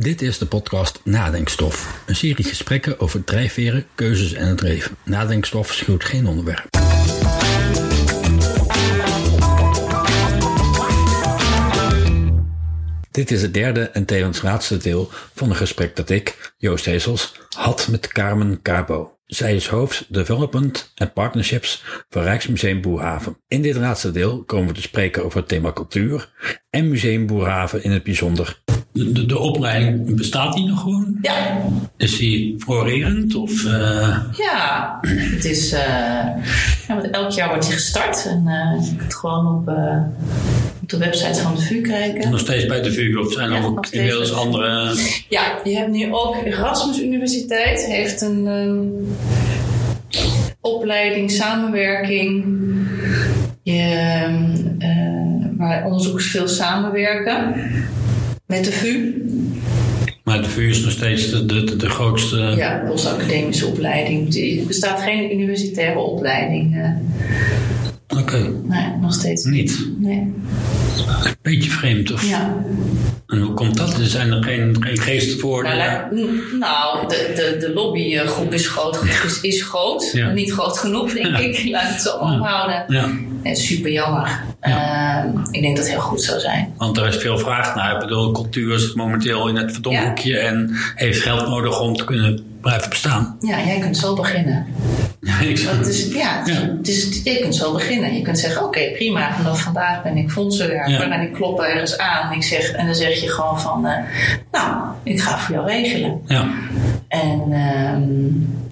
Dit is de podcast Nadenkstof. Een serie gesprekken over drijfveren, keuzes en het leven. Nadenkstof schuwt geen onderwerp. Dit is het derde en tevens laatste deel van een gesprek dat ik, Joost Hezels, had met Carmen Cabo. Zij is hoofd Development en Partnerships voor Rijksmuseum Boerhaven. In dit laatste deel komen we te spreken over het thema cultuur en Museum Boerhaven in het bijzonder. De, de, de opleiding, bestaat die nog gewoon? Ja, Is die florerend? Of, eh, ja. Het is, eh, ja, want elk jaar wordt die gestart. En eh, je kunt gewoon op, op de website van de VU kijken. nog steeds bij de VU? Of zijn er Ja, ook inmiddels andere... Ja, je hebt nu ook Erasmus Universiteit heeft een ehm, opleiding, samenwerking. Je, ehm, eh, waar onderzoekers veel samenwerken met de VU. Maar de VU is nog steeds de, de, de, grootste... Ja, postacademische opleiding. Er bestaat geen universitaire opleiding. eh, Oké, nee, nog steeds niet. Nee. Een beetje vreemd. Of, Ja. En hoe komt dat? Er zijn er geen, geen geesten voor? Nou, nou, de, de, de lobbygroep is groot, is, is groot Ja. maar niet groot genoeg, denk Ja. ik. Laat het zo ophouden. Ja, En super jammer. Ehm, ik denk dat het heel goed zou zijn. want er is veel vraag naar. Ik bedoel, cultuur zit momenteel in het verdomhoekje en heeft geld nodig om te kunnen blijven bestaan. Ja, jij kunt zo beginnen. Ja, ik is, ja, Ja. Is, je kunt zo beginnen. Je kunt zeggen, oké, prima. Vanaf vandaag ben ik fondsenwerker. Ja. En ik klop ergens aan. En, ik zeg, en dan zeg je gewoon van, eh, nou, ik ga voor jou regelen. ja. En, ehm,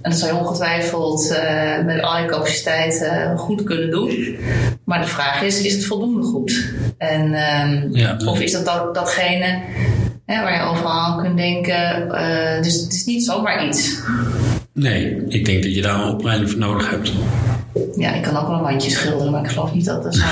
en dat zou je ongetwijfeld eh, met al je capaciteit eh, goed kunnen doen. Maar de vraag is, is het voldoende goed? En, ehm, Ja. Of is dat, dat datgene hè, waar je overal aan kunt denken? eh, dus het is niet zomaar iets. Nee, ik denk dat je daar een opleiding voor nodig hebt. Ja, ik kan ook wel een wandje schilderen, maar ik geloof niet dat er zo'n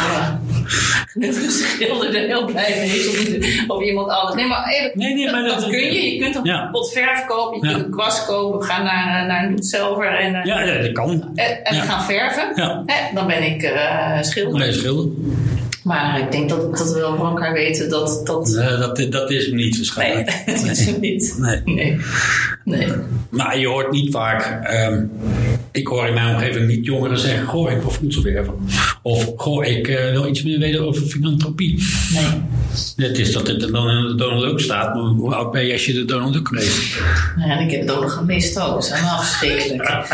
uh, schilder er heel blij mee is. Of, of iemand anders. Nee, maar even, Nee, nee, maar dat, dat- kun je. Je kunt een Ja. pot verf kopen, je Ja. kunt een kwast kopen. We gaan naar, eh, naar een doetzelver en, eh, Ja, ja dat kan. en, en Ja. gaan verven. Hè, dan ben ik eh schilder. Nee, schilder. Maar ik denk dat, dat we wel van elkaar weten dat... dat Nee, dat, dat is hem niet nee, waarschijnlijk. dat is het niet. Nee. Nee. nee. Maar je hoort niet vaak, ehm, ik hoor in mijn omgeving niet jongeren zeggen, goh, ik wil voedselwerven. Of, goh, ik eh, wil iets meer weten over filantropie. nee. Het is dat het dan in de Donald Duck staat, maar hoe oud ben je als je de Donald Duck leest? Nou ja, ik heb het ook nog gemist ook. Dat is helemaal verschrikkelijk.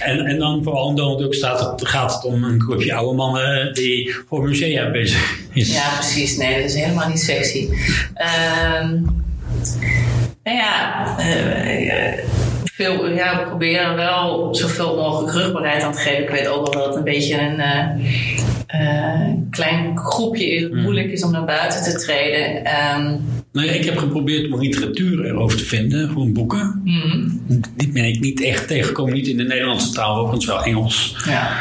En, en dan vooral in Donald Duck staat het, gaat het om een groepje oude mannen die voor musea bezig is. Ja, precies. Nee, dat is helemaal niet sexy. Ehm nou ja, eh, eh, veel, ja, we proberen wel zoveel mogelijk rugbaarheid aan te geven. Ik weet ook wel dat het een beetje een eh, eh, klein groepje is. Het moeilijk is om naar buiten te treden. Nou ja, ik heb geprobeerd om literatuur erover te vinden, gewoon boeken. mhm, Die ben ik niet echt tegengekomen, niet in de Nederlandse taal, overigens wel Engels. ja.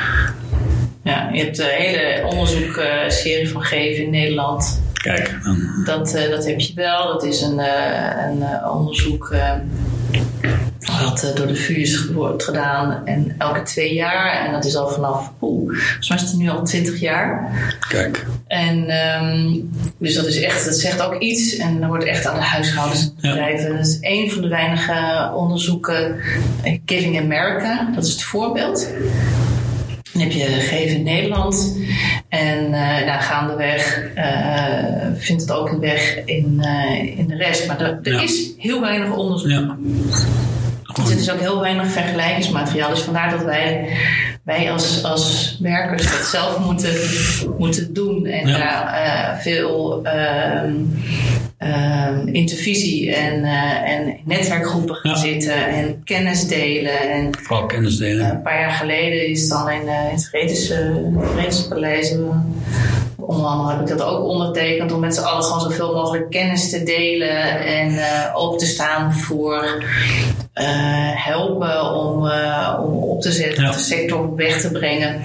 ja, je hebt een hele onderzoekserie van Geven in Nederland. Kijk, dan, Dat, eh, dat heb je wel. Dat is een, eh, een eh, onderzoek eh, wat eh, door de VU is wordt gedaan. En elke twee jaar. En dat is al vanaf, oeh, volgens mij is het nu al twintig jaar. kijk. En ehm, dus dat is echt, dat zegt ook iets. En er wordt echt aan de huishoudens Ja. bedrijven. Dat is een van de weinige onderzoeken. eh, Giving America, dat is het voorbeeld. Dan heb je Geven in Nederland. En uh, nou, gaandeweg uh, vindt het ook een weg in, uh, in de rest. Maar er, er Ja. is heel weinig onderzoek. Ja. Dus er is ook heel weinig vergelijkingsmateriaal. Dus vandaar dat wij, wij als, als werkers dat zelf moeten, moeten doen. En Ja. daar uh, veel um, intervisie en, uh, en netwerkgroepen gaan Ja. zitten. En kennis delen. En Vooral kennis delen. een paar jaar geleden is het dan in, in het Onder andere heb ik dat ook ondertekend om met z'n allen gewoon zoveel mogelijk kennis te delen en uh, open te staan voor uh, helpen om, uh, om op te zetten, Ja. de sector op weg te brengen.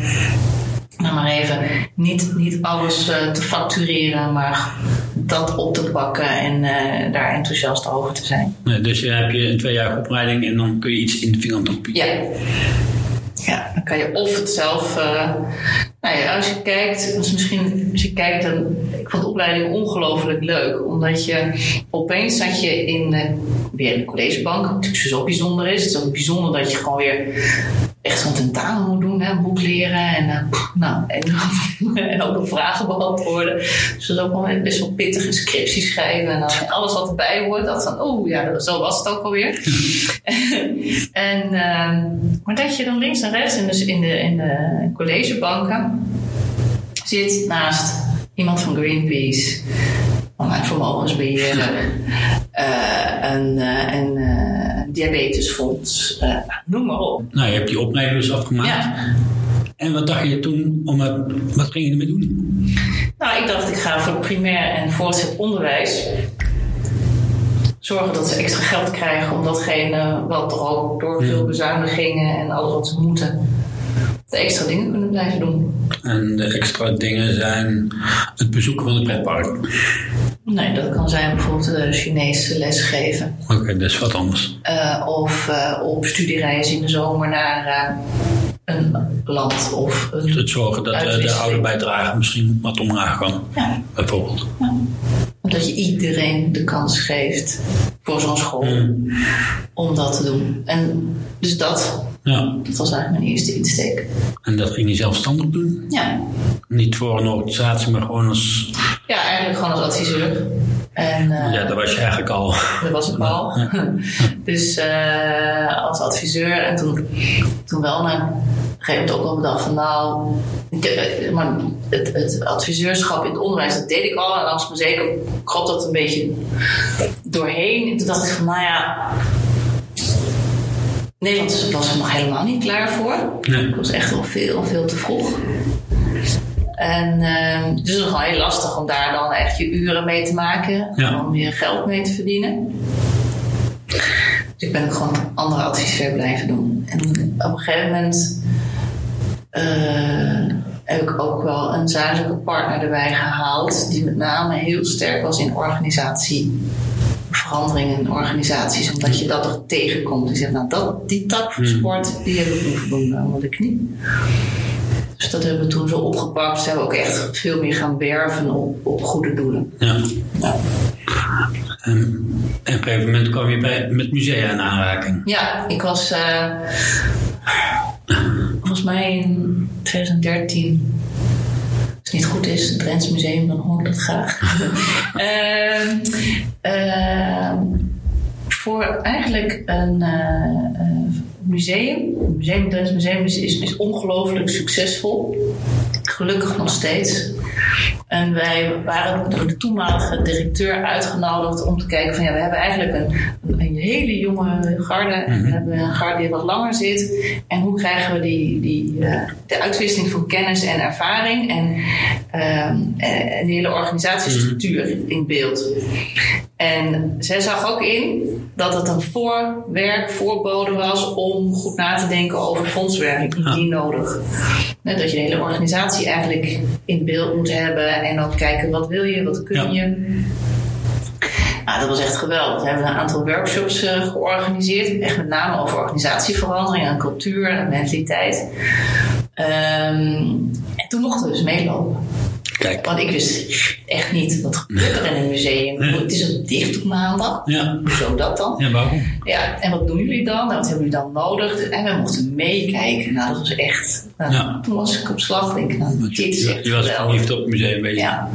Nou maar even, niet, niet alles te factureren, maar dat op te pakken en uh, daar enthousiast over te zijn. Nee, dus je hebt je een tweejarige opleiding en dan kun je iets in de filantropie. Ja. Ja, dan kan je of het zelf. Uh, nou ja, als je kijkt, dus misschien als je kijkt, dan, ik vond de opleiding ongelooflijk leuk. Omdat je opeens zat je in uh, weer een collegebank. Wat natuurlijk zo bijzonder is. Het is ook bijzonder dat je gewoon weer echt zo'n tentamen moet doen. Hè? Boek leren en, uh, nou, en, ook nog vragen beantwoorden. Dus dat is ook wel best wel pittig een scriptie schrijven. En alles wat erbij hoort. Dat van, oh ja, zo was het ook alweer. en, uh, maar dat je dan links en rechts in de, in de, in de collegebanken zit naast iemand van Greenpeace, van een vermogensbeheerder, uh, een, uh, een uh, diabetesfonds, noem maar op. Nou, je hebt die opleiding dus afgemaakt. Ja. En wat dacht je toen, om het, wat ging je ermee doen? Nou, ik dacht ik ga voor primair en voortgezet onderwijs zorgen dat ze extra geld krijgen om datgene wat er ook door veel bezuinigingen en alles wat ze moeten, de extra dingen kunnen blijven doen. En de extra dingen zijn het bezoeken van het pretpark? Nee, dat kan zijn bijvoorbeeld uh, Chinese lesgeven. Oké, okay, dat is wat anders. Uh, of uh, op studiereizen in de zomer naar een land of een Het zorgen dat de oude bijdrage misschien wat omlaag kan, ja. bijvoorbeeld. Ja. Dat je iedereen de kans geeft voor zo'n school mm. om dat te doen. En dus dat, ja. dat was eigenlijk mijn eerste insteek. En dat ging je zelfstandig doen? Ja. Niet voor een organisatie, maar gewoon als... Ja, eigenlijk gewoon als adviseur. En, uh, ja, dat was je eigenlijk al. Dat was ik al. Ja. dus uh, als adviseur en toen, toen wel naar een gegeven moment ook al bedacht van nou, maar het, het, adviseurschap in het onderwijs, dat deed ik al. En als me zeker kropt dat een beetje doorheen. En toen dacht ik van nou ja, Nederland was er nog helemaal niet klaar voor. Nee. Ik was echt wel veel, veel te vroeg. En uh, dus het is gewoon heel lastig om daar dan echt je uren mee te maken. Ja. Om je geld mee te verdienen. Dus ik ben ook gewoon andere adviseur blijven doen. En op een gegeven moment uh, heb ik ook wel een zakelijke partner erbij gehaald. Die met name heel sterk was in organisatie. Veranderingen in organisaties, omdat je dat er tegenkomt. Die zegt, nou, dat, die tak van hmm. sport, die heb ik nu verbonden onder de knie. Dus dat hebben we toen zo opgepakt. Ze hebben ook echt veel meer gaan werven op, op goede doelen. Ja. ja. En, op een gegeven moment kwam je bij, met musea in aanraking. Ja, ik was uh, volgens mij in 2013 als het niet goed is, het Drents Museum, dan hoor ik dat graag. uh, uh, voor eigenlijk een uh, museum. Het museum, Drents Museum is, is, is ongelooflijk succesvol. Gelukkig nog steeds. En wij waren door de toenmalige directeur uitgenodigd om te kijken van ja, we hebben eigenlijk een, een hele jonge garde. En we mhm. hebben een garde die wat langer zit. En hoe krijgen we die, die, uh, de uitwisseling van kennis en ervaring en, uh, en de hele organisatiestructuur mhm. in beeld. En zij zag ook in dat het een voorwerk, voorbode was om goed na te denken over fondswerking, indien nodig. Dat je de hele organisatie eigenlijk in beeld moet hebben en ook kijken wat wil je, wat kun je. Nou, dat was echt geweldig. We hebben een aantal workshops uh, georganiseerd. Echt met name over organisatieverandering en cultuur en mentaliteit. Um, en toen mochten we dus meelopen. Kijk. Want ik wist echt niet wat gebeurt er in een museum. Het is ook dicht op maandag. Ja. Hoezo dat dan? Ja, waarom? Ja, en wat doen jullie dan? Nou, wat hebben jullie dan nodig? En we mochten meekijken. Nou, dat was echt... Nou, ja. Toen was ik op slag. Denk nou, dit is echt Je was verliefd op het museum bezig. Ja.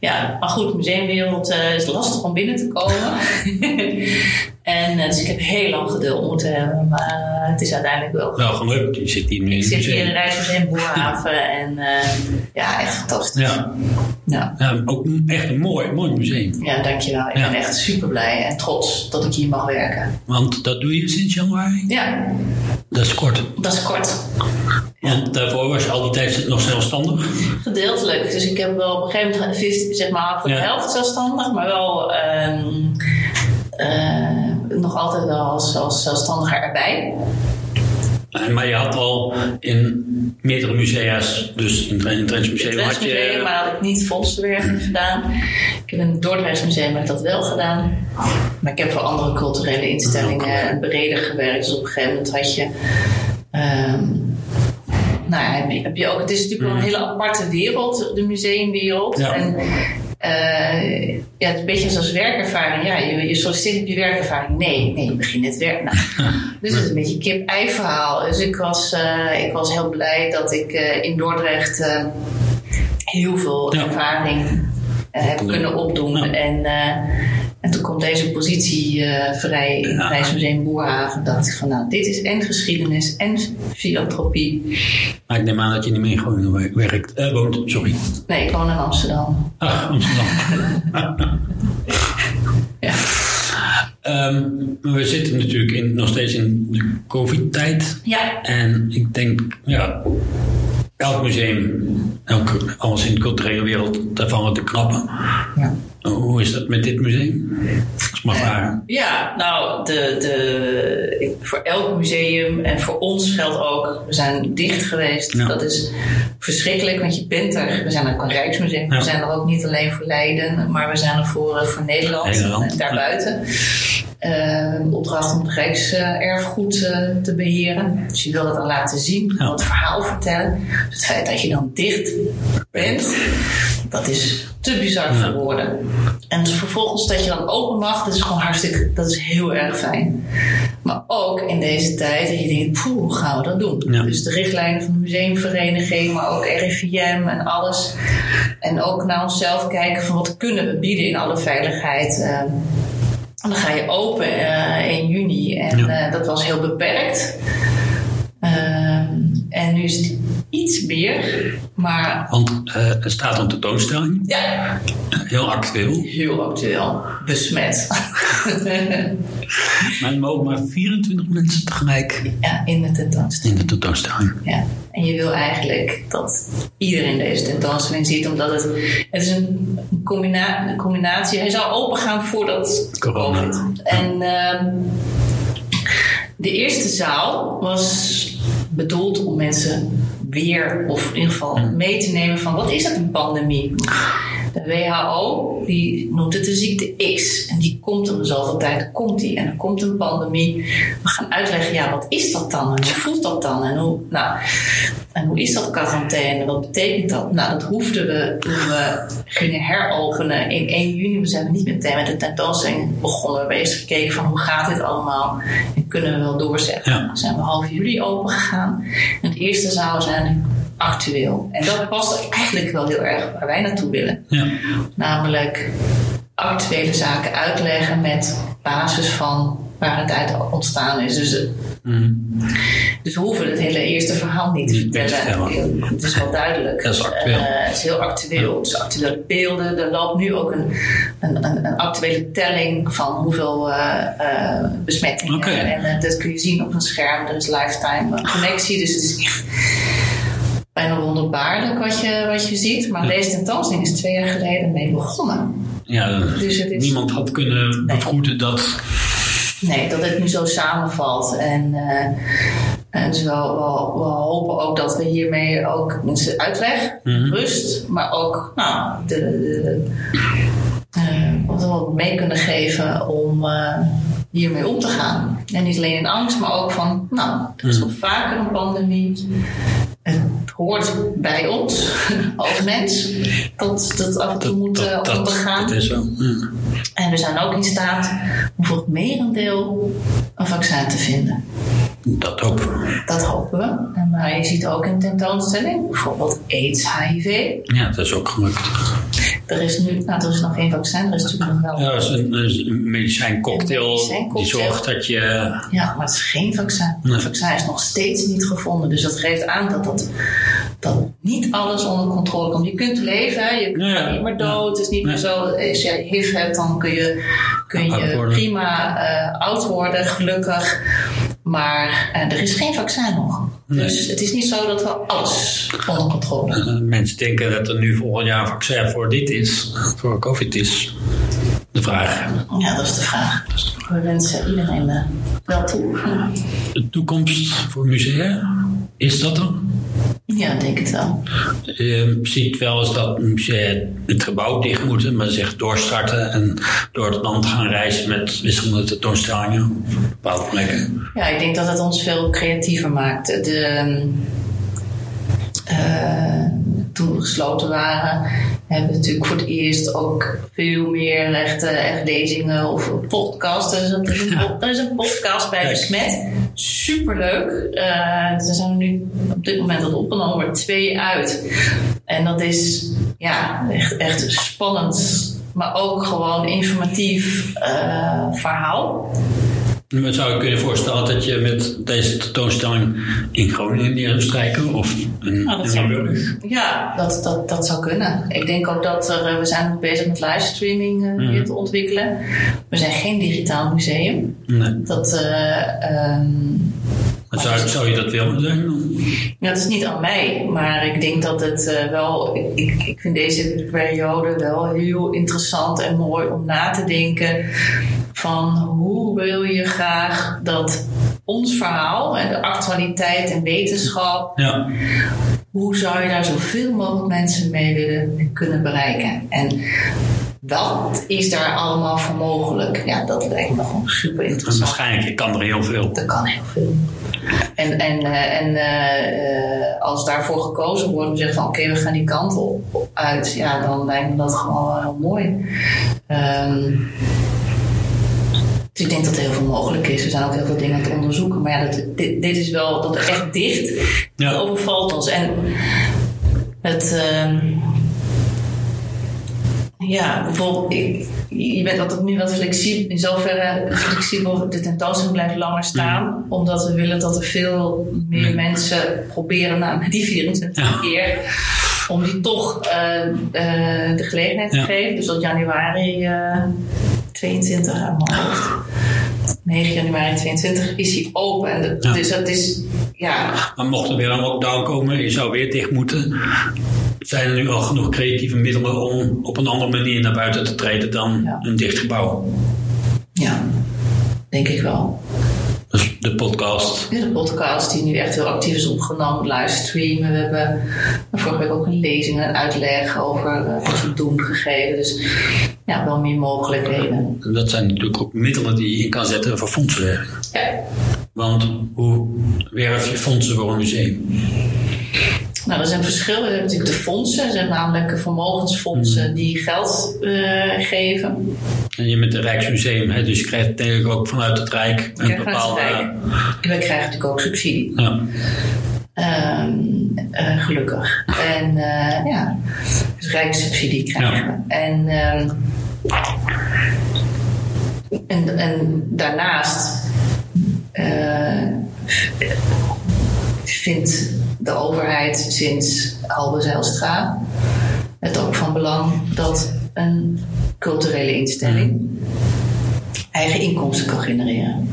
Ja, maar goed, museumwereld uh, is lastig om binnen te komen. en uh, dus ik heb heel lang geduld moeten hebben, maar uh, het is uiteindelijk wel. Wel gelukt, je zit hier nu ik in zit hier in de Rijksmuseum Boerhaven en ja, echt fantastisch. Ja. Ja. ja. ook echt een mooi, mooi museum. Ja, dankjewel. Ik ben echt super blij en trots dat ik hier mag werken. Want dat doe je sinds januari? Ja. Dat is kort. Dat is kort. Want daarvoor was je al die tijd nog zelfstandig? Gedeeltelijk. Dus ik heb wel op een gegeven moment zeg maar, voor de helft zelfstandig, maar wel um, uh, nog altijd wel als, als zelfstandiger erbij. Maar je had al in meerdere musea's, dus in het Drents Museum had je... Museum, maar had ik niet vondstenwerking gedaan. Ik heb in het Dordrechts Museum heb ik dat wel gedaan. Maar ik heb voor andere culturele instellingen breder gewerkt. Dus op een gegeven moment had je... Um, nou ja, heb je, heb je ook, het is natuurlijk wel een hele aparte wereld, de museumwereld. Ja. En eh, ja, het is een beetje zoals werkervaring. Ja, je, je solliciteert op je werkervaring. Nee, nee, je begint net werk. Nou, dus het is een beetje een kip-ei verhaal. Dus ik was, eh, ik was heel blij dat ik eh, in Dordrecht heel veel Ja. ervaring heb kunnen opdoen. Ja. En, en toen komt deze positie eh, vrij in het. Rijksmuseum Boerhaven. dacht ik van nou, dit is en geschiedenis en filantropie. Maar ik neem aan dat je niet meer in Groningen wer- werkt, eh, woont. Sorry. Nee, ik woon in Amsterdam. Ah, Amsterdam. Ja. Ehm, we zitten natuurlijk in, nog steeds in de COVID-tijd. Ja, En ik denk, ja, elk museum, elk, alles in de culturele wereld, daarvan wat te knappen. ja. Hoe is dat met dit museum? Als mag vragen. Ja, nou, de, de, voor elk museum en voor ons geldt ook, we zijn dicht geweest. Ja. Dat is verschrikkelijk, want je bent er. We zijn ook een Rijksmuseum. Ja. We zijn er ook niet alleen voor Leiden, maar we zijn er voor, eh, voor Nederland, Nederland, en daarbuiten. Een opdracht om het Rijkserfgoed eh, te beheren. Dus je wil dat dan laten zien, het verhaal vertellen. Dus het feit dat je dan dicht bent, dat is te bizar voor woorden. En vervolgens dat je dan open mag, dat is gewoon hartstikke, dat is heel erg fijn. Maar ook in deze tijd dat je denkt, poeh, hoe gaan we dat doen? Ja. Dus de richtlijnen van de museumvereniging, maar ook RIVM en alles. En ook naar onszelf kijken van wat kunnen we bieden in alle veiligheid. eh, en dan ga je open eh, in juni en Ja. eh, dat was heel beperkt. Ehm, en nu is het iets meer, maar Want eh, er staat een tentoonstelling, ja, heel actueel. heel actueel. Besmet. Maar er mogen maar 24 mensen tegelijk ja, in de tentoonstelling. in de tentoonstelling. Ja. En je wil eigenlijk dat iedereen deze tentoonstelling ziet, omdat het, het is een, combina een combinatie. Hij zou open gaan voordat Corona. COVID. En ehm, de eerste zaal was bedoeld om mensen weer, of in ieder geval mee te nemen van wat is het een pandemie? De WHO die noemt het de ziekte X. En die komt om de zoveel tijd, komt die. En er komt een pandemie. We gaan uitleggen, ja, wat is dat dan? En hoe voelt dat dan? En hoe, nou, en hoe is dat quarantaine? Wat betekent dat? Nou, dat hoefden we toen we gingen heropenen in 1 juni. We zijn niet meteen met de tentoonstelling begonnen. We hebben eerst gekeken van hoe gaat dit allemaal? En kunnen we wel doorzetten? Ja. Dan zijn we half juli open gegaan. En het eerste zaal zijn actueel. En dat past eigenlijk wel heel erg waar wij naartoe willen. Ja. Namelijk actuele zaken uitleggen met basis van waar het uit ontstaan is. Dus, Mhm. dus we hoeven het hele eerste verhaal niet te vertellen. Het is wel duidelijk. Dat is actueel. Eh, het is heel actueel. Het is actuele beelden. Er loopt nu ook een, een, een, een actuele telling van hoeveel eh, eh, besmettingen. En dat kun je zien op een scherm. Er is lifetime connectie. Dus het is echt bijna wonderbaarlijk wat je, wat je ziet. Maar deze tentoonstelling is twee jaar geleden mee begonnen. Ja, Dus het is- niemand had kunnen Nee. bevroeden dat. Nee, dat het nu zo samenvalt. En, eh, en dus we, we, we hopen ook dat we hiermee ook mensen uitleg, Mhm. rust, maar ook nou, de, de, eh, wat we mee kunnen geven om eh, hiermee om te gaan. En niet alleen in angst, maar ook van, nou, er is Mhm. wel vaker een pandemie. Het hoort bij ons als mens dat dat af en toe moet eh, dat, ondergaan. dat is zo. Ja. En we zijn ook in staat om voor het merendeel een vaccin te vinden. Dat ook. Dat hopen we. En maar je ziet ook in tentoonstelling bijvoorbeeld AIDS, HIV. Ja, dat is ook gelukt. Er is nu, nou, er is nog geen vaccin, er is natuurlijk nog wel. Ja, dat is een, medicijncocktail die zorgt dat je. Ja, maar het is geen vaccin. Nee. Het vaccin is nog steeds niet gevonden. Dus dat geeft aan dat, dat, dat niet alles onder controle komt. Je kunt leven, je ja. gaat niet meer dood. Het is niet meer zo, als je HIV hebt, dan kun je, kun je prima eh, oud worden, gelukkig. Maar eh, er is geen vaccin nog. Nee. Dus het is niet zo dat we alles onder controle hebben. eh, mensen denken dat er nu volgend jaar een vaccin voor dit is, voor COVID is. De vraag. Ja, dat is de vraag. We wensen iedereen eh, wel toe. De toekomst voor musea, is dat er? Ja, denk het wel. Je ziet wel eens dat musea het gebouw dicht moeten, maar zich doorstarten en door het land gaan reizen met wisselende tentoonstellingen op bepaalde plekken. Ja, ik denk dat het ons veel creatiever maakt. De, eh, toen we gesloten waren, hebben natuurlijk voor het eerst ook veel meer echt, echt lezingen of podcasts. Er is een, er is een, podcast bij. Besmet. Superleuk. Eh er zijn nu op dit moment al opgenomen, maar twee uit. En dat is ja, echt, echt spannend, maar ook gewoon informatief eh, verhaal. Maar zou je kunnen voorstellen dat je met deze tentoonstelling in Groningen neer zou strijken? Of in, Nou, dat in zou-? Ja, dat, dat, dat zou kunnen. Ik denk ook dat er, eh, we zijn ook bezig met livestreaming eh, Mm. hier te ontwikkelen. We zijn geen digitaal museum. Nee. Dat, eh, ehm, Maar Zou, zou je dat willen dan? ja, het is niet aan mij, maar ik denk dat het eh, wel. Ik, ik, vind deze periode wel heel interessant en mooi om na te denken. Van hoe wil je graag dat ons verhaal en de actualiteit en wetenschap Ja. hoe zou je daar zoveel mogelijk mensen mee willen en kunnen bereiken? En wat is daar allemaal voor mogelijk? Ja, dat lijkt me gewoon super En interessant. waarschijnlijk kan er heel veel. Dat kan heel veel. En, en, eh, en eh, als daarvoor gekozen wordt om te zeggen van oké, we gaan die kant op, uit, ja, dan lijkt me dat gewoon wel heel mooi. Ehm, dus ik denk dat er heel veel mogelijk is. Er zijn ook heel veel dingen te onderzoeken. Maar ja, dat, dit, dit is wel dat er echt dicht. Ja. Overvalt ons. En het. ehm, ja, bijvoorbeeld, ik, je bent altijd nu wat flexibel, in zoverre flexibel, de tentoonstelling blijft langer staan, omdat we willen dat er veel meer Mm. mensen proberen na die 24 Ja. keer, om die toch eh, eh, de gelegenheid te geven. Dus tot januari eh 22 aan mijn hoofd. 9 januari 22 is hij open. En Ja. Dus dat is, ja, Maar mocht er weer een lockdown komen, je zou weer dicht moeten. Zijn er nu al genoeg creatieve middelen om op een andere manier naar buiten te treden dan Ja. een dicht gebouw? ja, denk ik wel. Dus de podcast. Ja, de podcast die nu echt heel actief is opgenomen, livestreamen. We hebben vorige week ook een lezing, een uitleg over eh, wat we doen gegeven. Dus ja, wel meer mogelijkheden. Dat zijn natuurlijk ook middelen die je in kan zetten voor fondsenwerving. Ja. Want hoe werf je fondsen voor een museum? Nou, er zijn verschillen. We hebben natuurlijk de fondsen. Er zijn namelijk vermogensfondsen die geld eh, geven. En je met het Rijksmuseum, hè, dus je krijgt denk ik ook vanuit het Rijk een bepaalde. Rijk. En wij krijgen natuurlijk ook subsidie. Ja. Ehm, eh, gelukkig. En eh, ja, dus rijkssubsidie krijgen Ja. En, ehm, en, en daarnaast vindt de overheid sinds Halbe Zijlstra het ook van belang dat een culturele instelling eigen inkomsten kan genereren.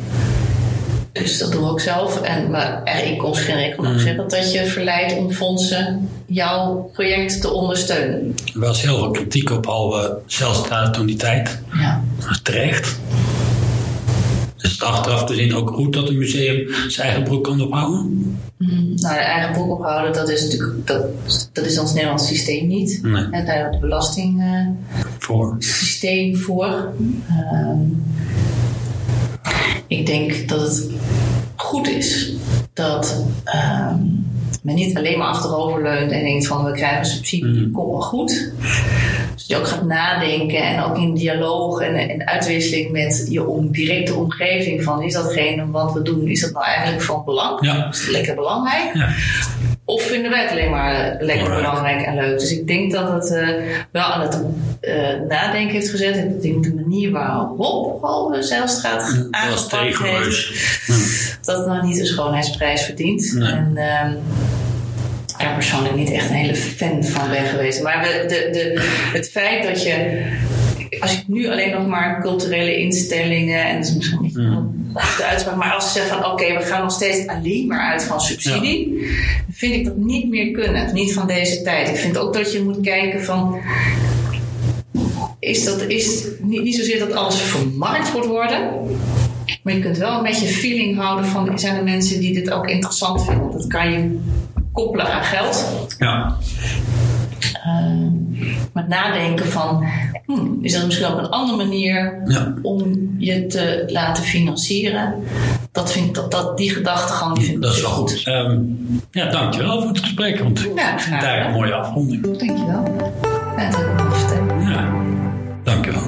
Dus dat doen we ook zelf. En, maar eigen inkomsten genereren kan ook Mm. zeggen dat je verleidt om fondsen jouw project te ondersteunen. Er was heel veel kritiek op Halve Zijlstra toen die tijd. Ja. Terecht. Is achteraf te zien ook goed dat een museum zijn eigen broek kan ophouden? Mm, Nou, de eigen boek ophouden, dat is natuurlijk dat, dat is ons Nederlands systeem niet. Nee. En daar hebben we het belastingsysteem Voor. voor. Ehm, ik denk dat het goed is dat ehm, men niet alleen maar achterover leunt en denkt van we krijgen subsidie, Mm. komt wel goed. Dus dat je ook gaat nadenken en ook in dialoog en, en uitwisseling met je om, directe omgeving van is datgene wat we doen, is dat nou eigenlijk van belang? Ja. Is het lekker belangrijk? Ja. Of vinden wij het alleen maar lekker Alright. belangrijk en leuk? Dus ik denk dat het eh, wel aan het eh, nadenken heeft gezet. Ik denk de manier waarop Zijlstraat Dat was aangepakt heeft, dat het nog niet de schoonheidsprijs verdient. Nee. En ehm daar persoonlijk niet echt een hele fan van ben geweest. Maar de, de, het feit dat je, als ik nu alleen nog maar culturele instellingen, en dat is misschien niet Mm. de uitspraak, maar als ze zeggen van oké, we gaan nog steeds alleen maar uit van subsidie, vind ik dat niet meer kunnen. Niet van deze tijd. Ik vind ook dat je moet kijken van. Is dat is niet, niet zozeer dat alles vermarkt wordt worden. Maar je kunt wel een beetje feeling houden van zijn er mensen die dit ook interessant vinden. Dat kan je koppelen aan geld. Ja. Uh, maar nadenken van, hmm, is er misschien ook een andere manier Ja. om je te laten financieren dat vind ik, dat, dat, die gedachtegang die vind ik Dat is wel goed. goed. Ehm, ja, dankjewel voor het gesprek. Want ik vind eigenlijk een mooie afronding. Dankjewel. Ja, dat heb ik vertellen. Ja, dankjewel.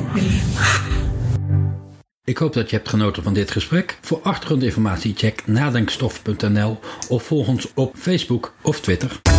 Ik hoop dat je hebt genoten van dit gesprek. Voor achtergrondinformatie check nadenkstof.nl of volg ons op Facebook of Twitter.